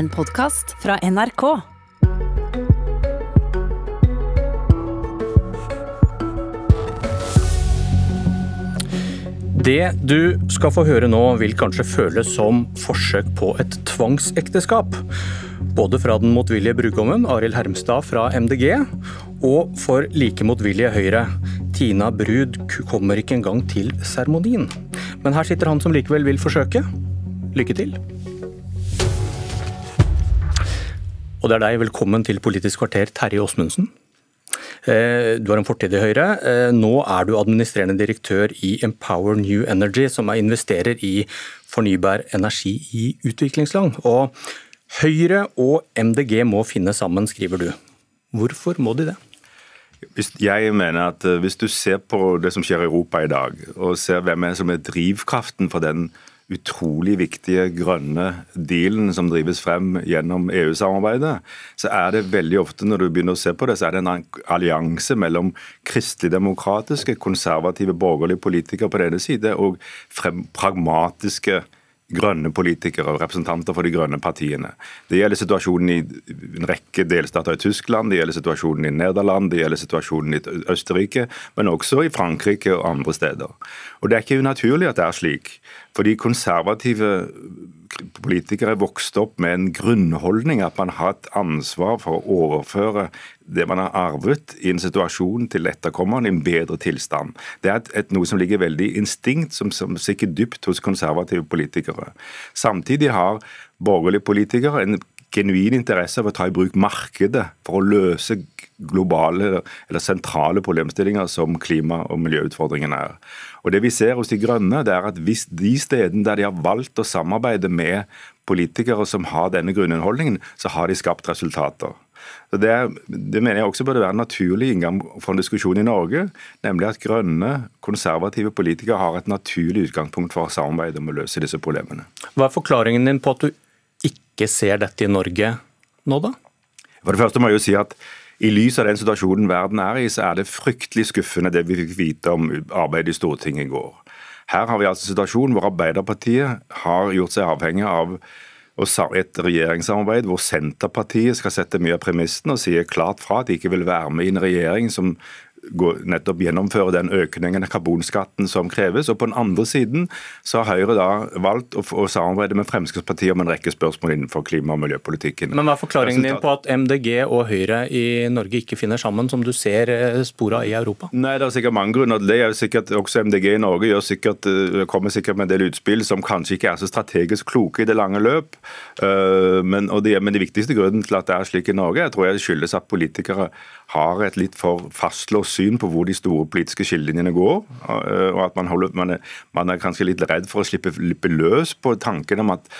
En podkast fra NRK. Det du skal få høre nå vil kanskje føles som forsøk på et tvangsekteskap. Både fra den motvillige brudgommen Arild Hermstad fra MDG, og for like motvillige Høyre. Tina Brud kommer ikke engang til seremonien. Men her sitter han som likevel vil forsøke. Lykke til. Og det er deg, velkommen til Politisk kvarter, Terje Åsmundsen. Eh, du har en fortid i Høyre. Eh, nå er du administrerende direktør i Empower New Energy, som er investerer i fornybar energi i utviklingsland. Og Høyre og MDG må finne sammen, skriver du. Hvorfor må de det? Jeg mener at eh, Hvis du ser på det som skjer i Europa i dag, og ser hvem er som er drivkraften for den utrolig viktige grønne dealen som drives frem gjennom EU-samarbeidet, så er det veldig ofte når du begynner å se på det, så er det en allianse mellom kristelig-demokratiske, konservative, borgerlige politikere på den ene side og pragmatiske grønne politikere og representanter for de grønne partiene. Det gjelder situasjonen i en rekke delstater i Tyskland, det gjelder situasjonen i Nederland, det gjelder situasjonen i Østerrike, men også i Frankrike og andre steder. Og Det er ikke unaturlig at det er slik. Fordi konservative politikere vokste opp med en grunnholdning at man har et ansvar for å overføre det man har arvet i en situasjon til etterkommeren i en bedre tilstand. Det er et, et, noe som ligger veldig instinkt, som, som sikkert dypt hos konservative politikere. Samtidig har borgerlige politikere en genuin interesse av å ta i bruk markedet for å løse globale eller sentrale problemstillinger som klima- og miljøutfordringene er. Og Det vi ser hos De grønne, det er at hvis de stedene der de har valgt å samarbeide med politikere som har denne grunninnholdningen, så har de skapt resultater. Det, det, mener jeg også burde være en naturlig inngang for en diskusjon i Norge, nemlig at grønne, konservative politikere har et naturlig utgangspunkt for å samarbeide om å løse disse problemene. Hva er forklaringen din på at du ikke ser dette i Norge nå, da? For det første må jeg jo si at i lys av den situasjonen verden er i, så er det fryktelig skuffende det vi fikk vite om arbeidet i Stortinget i går. Her har vi altså en situasjon hvor Arbeiderpartiet har gjort seg avhengig av et regjeringssamarbeid hvor Senterpartiet skal sette mye av premissen og sier klart fra at de ikke vil være med i en regjering som nettopp gjennomføre den økningen av karbonskatten som kreves. Og på den andre siden så har Høyre da valgt å, å samarbeide med Fremskrittspartiet om en rekke spørsmål innenfor klima- og miljøpolitikken. Men Hva er forklaringen din på at MDG og Høyre i Norge ikke finner sammen, som du ser spora i Europa? Nei, Det er sikkert mange grunner til det. Er sikkert, også MDG i Norge sikkert, eh, kommer sikkert med en del utspill som kanskje ikke er så strategisk kloke i det lange løp. Eh, men, det, men det viktigste grunnen til at det er slik i Norge, jeg tror jeg skyldes at politikere har et litt for fastlåst syn på hvor de store politiske skillelinjene går. Eh, og at man, holder, man, er, man, er, kanskje litt redd for å slippe, slippe løs på tanken om at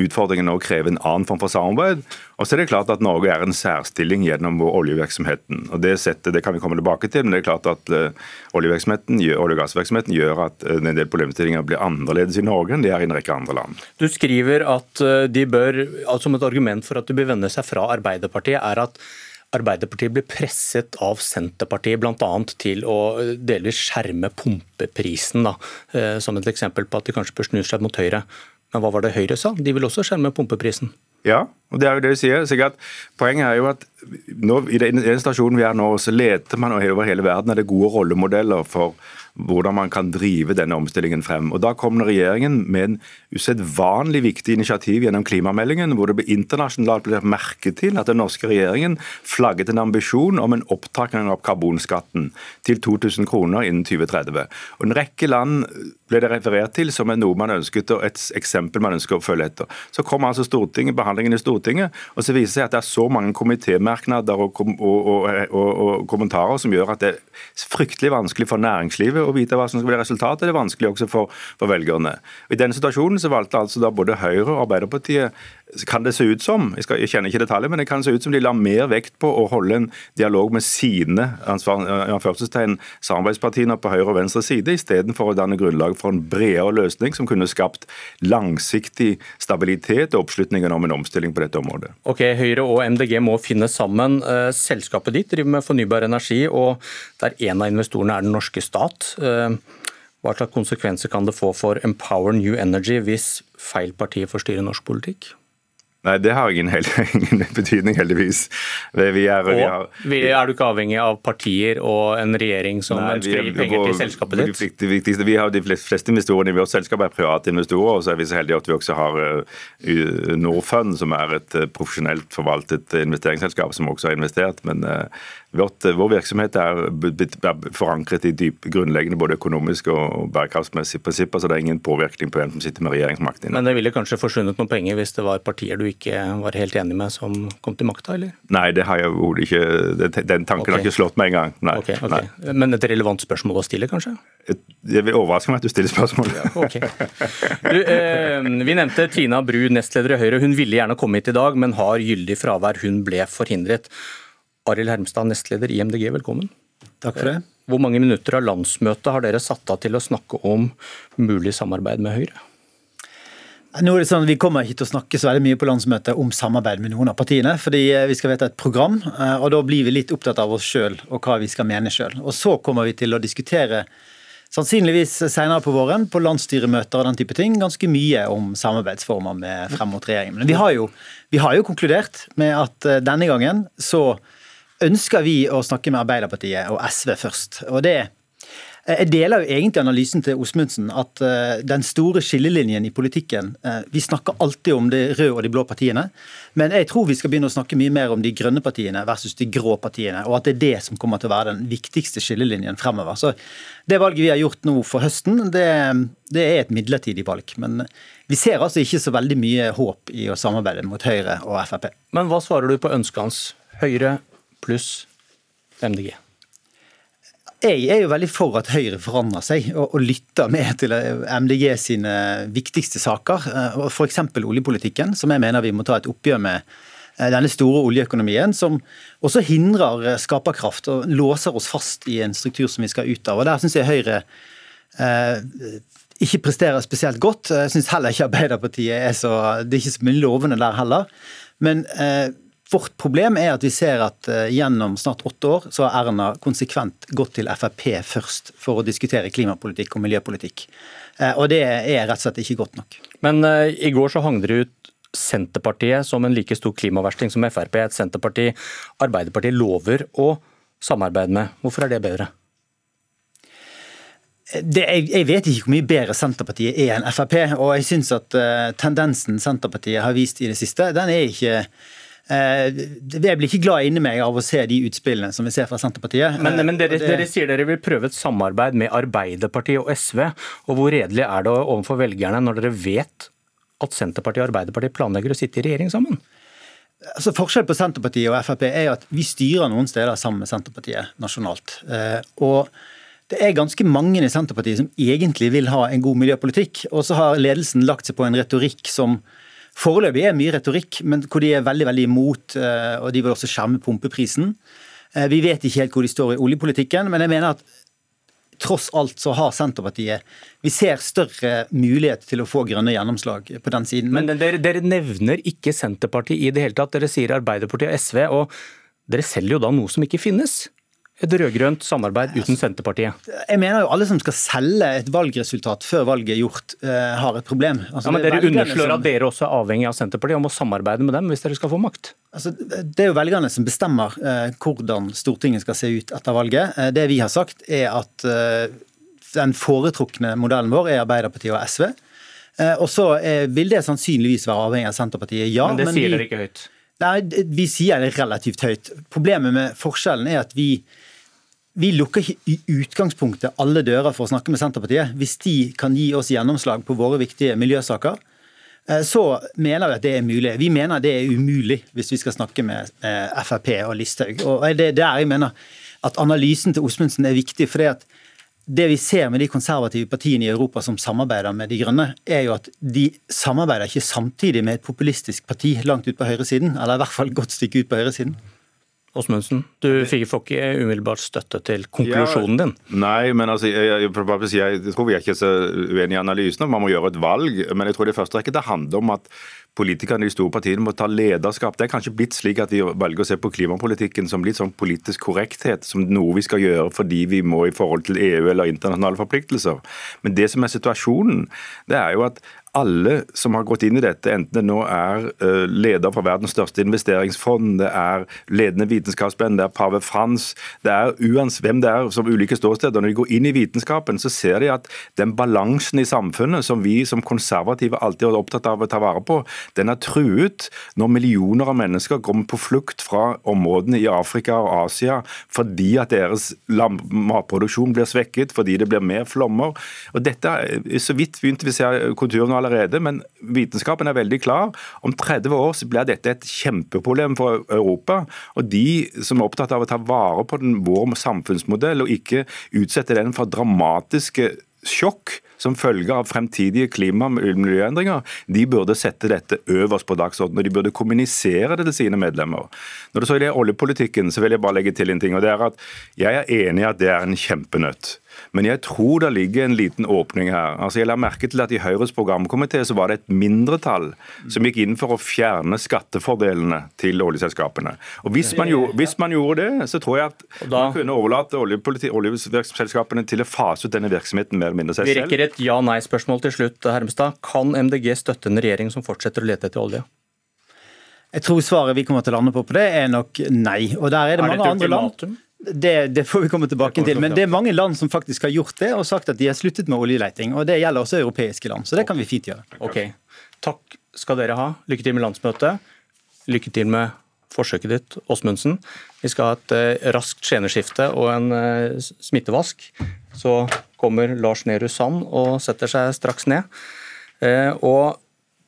utfordringen nå krever en annen form for samarbeid. Og så er det klart at Norge er en særstilling gjennom vår oljevirksomheten. og Det setter, det kan vi komme tilbake til, men det er klart at uh, oljevirksomheten, olje- og gassvirksomheten gjør at uh, en del problemstillinger blir annerledes i Norge enn de er i en rekke andre land. Du skriver at de bør, altså som et argument for at de bør vende seg fra Arbeiderpartiet, er at Arbeiderpartiet ble presset av Senterpartiet bl.a. til å delvis skjerme pumpeprisen, da, eh, som et eksempel på at de kanskje bør snu seg mot Høyre. Men hva var det Høyre sa? De vil også skjerme pumpeprisen. Ja, og det er jo det du sier. Så poenget er jo at nå, i den, stasjonen vi er nå, så leter man over hele verden etter gode rollemodeller for hvordan man kan drive denne omstillingen frem. Og Da kom regjeringen med en usedvanlig viktig initiativ gjennom klimameldingen, hvor det ble internasjonalt ble merke til at den norske regjeringen flagget en ambisjon om en opptrapping av karbonskatten til 2000 kroner innen 2030. Og En rekke land ble det referert til som noe man ønsket, og et eksempel man ønsker å følge etter. Så kom altså Stortinget, behandlingen i Stortinget, og så viser det seg at det er så mange komitémerknader og, og, og, og kommentarer som gjør at det er fryktelig vanskelig for næringslivet å vite hva som skal bli resultatet. Det er vanskelig også for, for velgerne. I denne situasjonen så valgte altså da både Høyre og Arbeiderpartiet kan det se ut som jeg, skal, jeg kjenner ikke detaljer, men det kan se ut som de la mer vekt på å holde en dialog med sine samarbeidspartiene på høyre og venstre side, istedenfor å danne grunnlag for en bredere løsning som kunne skapt langsiktig stabilitet og oppslutningen om en omstilling på dette området. Ok, Høyre og MDG må finne sammen. Eh, selskapet ditt driver med fornybar energi, og der en av investorene er den norske stat. Eh, hva slags konsekvenser kan det få for Empower New Energy hvis feil partier får styre norsk politikk? Nei, det har ingen, ingen betydning, heldigvis. Vi er, og, vi har, vi, er du ikke avhengig av partier og en regjering som nei, ønsker å gi penger til selskapet ditt? Det viktigste, vi har De fleste investorene i vårt selskap er private investorer, og så er vi så heldige at vi også har uh, Norfund, som er et uh, profesjonelt forvaltet investeringsselskap som også har investert. Men uh, vårt, vår virksomhet er forankret i dyp, grunnleggende både økonomiske og bærekraftsmessige prinsipper, så det er ingen påvirkning på hvem som sitter med regjeringsmakten. Men det ville kanskje forsvunnet noen penger hvis det var partier du ikke var helt enig med som kom til makta, eller? Nei, det har jeg overhodet ikke. Den tanken okay. har ikke slått meg engang. Nei. Okay, okay. Nei. Men et relevant spørsmål å stille, kanskje? Jeg vil overraske meg at du stiller spørsmål. Ja. Du, eh, vi nevnte Tina Bru, nestleder i Høyre. Hun ville gjerne komme hit i dag, men har gyldig fravær. Hun ble forhindret. Arild Hermstad, nestleder i MDG, velkommen. Takk for det. Hvor mange minutter av landsmøtet har dere satt av til å snakke om mulig samarbeid med Høyre? Nå er det sånn, Vi kommer ikke til å snakke så veldig mye på landsmøtet om samarbeid med noen av partiene. fordi eh, Vi skal vedta et program, eh, og da blir vi litt opptatt av oss sjøl og hva vi skal mene sjøl. Så kommer vi til å diskutere sannsynligvis senere på våren, på landsstyremøter og den type ting, ganske mye om samarbeidsformer med frem mot regjeringen. Men vi har, jo, vi har jo konkludert med at eh, denne gangen så ønsker vi å snakke med Arbeiderpartiet og SV først. og det er jeg deler jo egentlig analysen til Osmundsen, at eh, den store skillelinjen i politikken eh, Vi snakker alltid om de røde og de blå partiene, men jeg tror vi skal begynne å snakke mye mer om de grønne partiene versus de grå partiene, og at det er det som kommer til å være den viktigste skillelinjen fremover. Så Det valget vi har gjort nå for høsten, det, det er et midlertidig valg. Men vi ser altså ikke så veldig mye håp i å samarbeide mot Høyre og Frp. Men hva svarer du på ønsket hans? Høyre pluss MDG? Jeg er jo veldig for at Høyre forandrer seg og, og lytter mer til eh, MDG sine viktigste saker. Eh, F.eks. oljepolitikken, som jeg mener vi må ta et oppgjør med eh, denne store oljeøkonomien, som også hindrer skaperkraft og låser oss fast i en struktur som vi skal ut av. Og Der syns jeg Høyre eh, ikke presterer spesielt godt. Jeg syns heller ikke Arbeiderpartiet er så Det er ikke så mye lovende der heller. Men eh, Vårt problem er at vi ser at uh, gjennom snart åtte år så har Erna konsekvent gått til Frp først for å diskutere klimapolitikk og miljøpolitikk. Uh, og det er rett og slett ikke godt nok. Men uh, i går så hang dere ut Senterpartiet som en like stor klimaversting som Frp. Et Senterparti Arbeiderpartiet lover å samarbeide med. Hvorfor er det bedre? Det, jeg, jeg, vet ikke hvor mye bedre Senterpartiet er enn Frp. Og jeg syns at tendensen Senterpartiet har vist i det siste, den er ikke Eh, jeg blir ikke glad inni meg av å se de utspillene som vi ser fra Senterpartiet. Men, men dere, det... dere, sier dere vil prøve et samarbeid med Arbeiderpartiet og SV. og Hvor redelig er det overfor velgerne når dere vet at Senterpartiet og Arbeiderpartiet planlegger å sitte i regjering sammen? Altså Forskjellen på Senterpartiet og Frp er at vi styrer noen steder sammen med Senterpartiet nasjonalt. Eh, og det er ganske mange i Senterpartiet som egentlig vil ha en god miljøpolitikk. Og så har ledelsen lagt seg på en retorikk som Foreløpig er mye retorikk, men hvor de er veldig veldig imot, eh, og de vil også skjerme pumpeprisen. Eh, vi vet ikke helt hvor de står i oljepolitikken, men jeg mener at tross alt så har Senterpartiet Vi ser større mulighet til å få grønne gjennomslag på den siden. Men, men dere, dere, nevner ikke Senterpartiet i det hele tatt. Dere sier Arbeiderpartiet og SV, og dere selger jo da noe som ikke finnes et rød-grønt samarbeid uten Senterpartiet? Jeg mener jo alle som skal selge et valgresultat før valget er gjort, uh, har et problem. Altså, ja, men Dere underslår som... at dere også er avhengig av Senterpartiet og må samarbeide med dem hvis dere skal få makt? Altså, det er jo velgerne som bestemmer uh, hvordan Stortinget skal se ut etter valget. Uh, det vi har sagt er at den foretrukne modellen vår er Arbeiderpartiet og SV. Og så vil det sannsynligvis være avhengig av Senterpartiet, ja. Men det men sier vi... dere ikke høyt? Nei, vi sier det relativt høyt. Problemet med forskjellen er at vi vi lukker i utgangspunktet alle dører for å snakke med Senterpartiet. Hvis de kan gi oss gjennomslag på våre viktige miljøsaker, eh, så mener vi at det er mulig. Vi mener det er umulig hvis vi skal snakke med Frp og Listhaug. Og Det er der jeg mener at analysen til Osmundsen er viktig. for det at det vi ser med de konservative partiene i Europa som samarbeider med De grønne, er jo at de samarbeider ikke samtidig med et populistisk parti langt ut på høyresiden, eller i hvert fall et godt stykke ut på høyresiden. Åsmundsen, du fikk ikke umiddelbart støtte til konklusjonen din? nei, men altså, jeg, jeg, jeg, jeg, tror vi er ikke så uenige i analysen. Man må gjøre et valg. Men jeg tror det første rekke det handler om at politikerne i de store partiene må ta lederskap. Det er kanskje blitt slik at vi velger å se på klimapolitikken som litt sånn politisk korrekthet, som noe vi skal gjøre fordi vi må i forhold til EU eller internasjonale forpliktelser. Men det som er situasjonen, det er jo at alle som har gått inn i dette, enten det nå er eh, leder for verdens største investeringsfond, det er ledende vitenskapsmenn, det er pave Frans, det er uansett hvem det er som ulike ståsteder. Når de går inn i vitenskapen, så ser de at den balansen i samfunnet som vi som konservative alltid er opptatt av å ta vare på, den er truet når millioner av mennesker kommer på flukt fra områdene i Afrika og Asia fordi at deres matproduksjon blir svekket, fordi det blir mer flommer. Og dette er Så vidt begynte vi å se allerede, men vitenskapen er veldig klar. Om 30 år så blir dette et kjempeproblem for Europa. Og de som er opptatt av å ta vare på den, vår samfunnsmodell og ikke utsette den for dramatiske sjokk som følge av fremtidige klima- og miljøendringer, de burde sette dette øverst på dagsordenen. Og de burde kommunisere det til sine medlemmer. Når det så gjelder oljepolitikken, så vil jeg bare legge til en ting. og det er at Jeg er enig i at det er en kjempenøtt. Men jeg tror det ligger en liten åpning her. Altså Jeg la merke til at i Høyres programkomité så var det et mindretall som gikk inn for å fjerne skattefordelene til oljeselskapene. Og Hvis man gjorde, hvis man gjorde det, så tror jeg at man kunne overlate oljeselskapene til å fase ut denne virksomheten mer eller mindre seg selv. Vi rekker et ja-nei-spørsmål til slutt, Hermstad. Kan MDG støtte en regjering som fortsetter å lete etter olje? Jeg tror svaret vi kommer til å lande på på det, er nok nei. Og der er det, er det mange andre land. Det, det, får vi komme tilbake til. Men det er mange land som faktisk har gjort det og sagt at de har sluttet med oljeleting. og Det gjelder også europeiske land. Så det kan vi fint gjøre. Ok, Takk skal dere ha. Lykke til med landsmøtet. Lykke til med forsøket ditt, Åsmundsen. Vi skal ha et uh, raskt skjeneskifte og en uh, smittevask. Så kommer Lars Nehru Sand og setter seg straks ned. Uh, og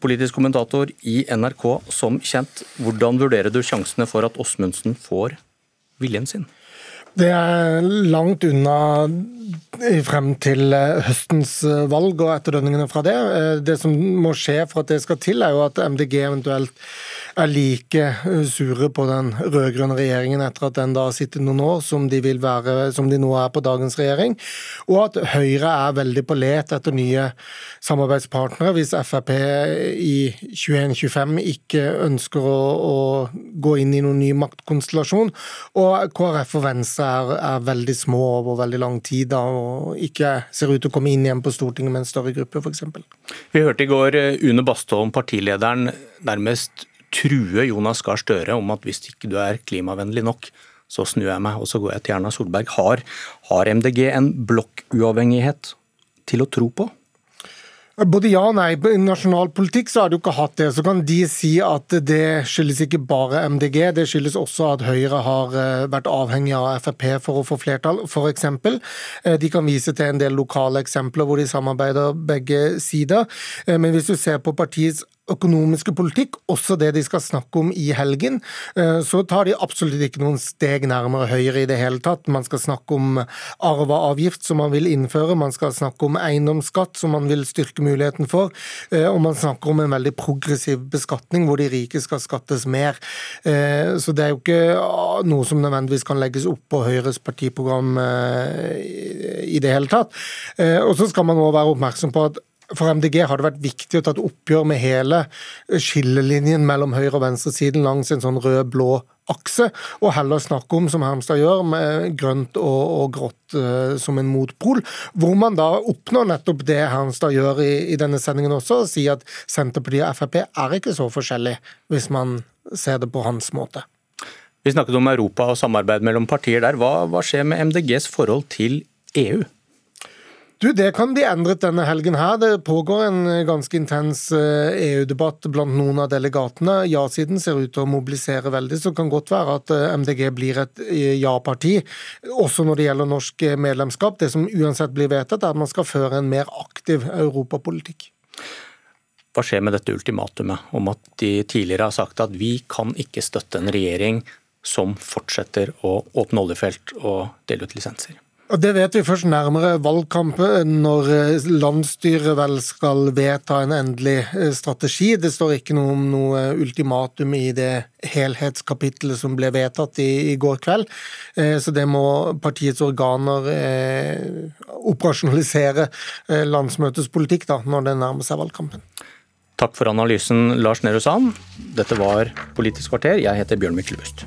politisk kommentator i NRK som kjent, hvordan vurderer du sjansene for at Åsmundsen får viljen sin? Det er langt unna frem til eh, høstens eh, valg og etterdønningene fra det. Eh, det som må skje for at det skal til, er jo at MDG eventuelt er like sure på den rød-grønne regjeringen etter at den da har sittet noen år, som de, være, som de nå er på dagens regjering, og at Høyre er veldig på let etter nye samarbeidspartnere hvis Frp i 2025 ikke ønsker å, å, gå inn i noen ny maktkonstellasjon, og KrF og Venstre er, er veldig små over veldig lang tid da, og ikke ser ut til å komme inn igjen på Stortinget med en større gruppe, f.eks. Vi hørte i går Une Bastholm, partilederen, nærmest true Jonas Gahr Støre om at hvis ikke du er klimavennlig nok, så snur jeg meg og så går jeg til Erna Solberg. Har, har MDG en blokkuavhengighet til å tro på? Både ja og nei. I nasjonal politikk så har du ikke hatt det. Så kan de si at det skyldes ikke bare MDG, det skyldes også at Høyre har eh, vært avhengig av Frp for å få flertall, f.eks. Eh, de kan vise til en del lokale eksempler hvor de samarbeider begge sider. Eh, men hvis du ser på partiets økonomiske politikk, også det de skal snakke om i helgen, eh, så tar de absolutt ikke noen steg nærmere Høyre i det hele tatt. Man skal snakke om arveavgift som man vil innføre, man skal snakke om eiendomsskatt som man vil styrke muligheten for, eh, og man snakker om en veldig progressiv beskatning hvor de rike skal skattes mer. Eh, så det er jo ikke ah, noe som nødvendigvis kan legges opp på Høyres partiprogram i det hele tatt. Og så skal man også være oppmerksom på at for MDG har det vært viktig å ta et oppgjør med hele skillelinjen mellom høyre- og venstresiden langs en sånn rød-blå akse, og heller snakke om, som Hermstad gjør, med grønt og, og grått uh, som en motpol. Hvor man da oppnår nettopp det Hermstad gjør i, i denne sendingen også, og si at Senterpartiet og Frp er ikke så forskjellige, hvis man ser det på hans måte. Vi snakket om Europa og samarbeid mellom partier der. Hva, hva skjer med MDGs forhold til EU? Du, Det kan bli endret denne helgen her. Det pågår en ganske intens EU-debatt eh, e blant noen av delegatene. Ja-siden ser ut til å mobilisere veldig, så det kan godt være at eh, MDG blir et eh, ja-parti, også når det gjelder norsk medlemskap. Det som uansett blir vedtatt, er at man skal føre en mer aktiv europapolitikk. Hva skjer med dette ultimatumet om at de tidligere har sagt at vi kan ikke støtte en regjering som fortsetter å åpne oljefelt og dele ut lisenser? Det vet vi først nærmere valgkampen, når eh, landsstyret vel skal vedta en endelig eh, strategi. Det står ikke noe om noe ultimatum i det helhetskapitlet som ble vedtatt i, i går kveld. Eh, så det må partiets organer eh, operasjonalisere landsmøtets politikk da, når det nærmer seg valgkampen. Takk for analysen, Lars Nehru Sand. Dette var Politisk kvarter. Jeg heter Bjørn Myklebust.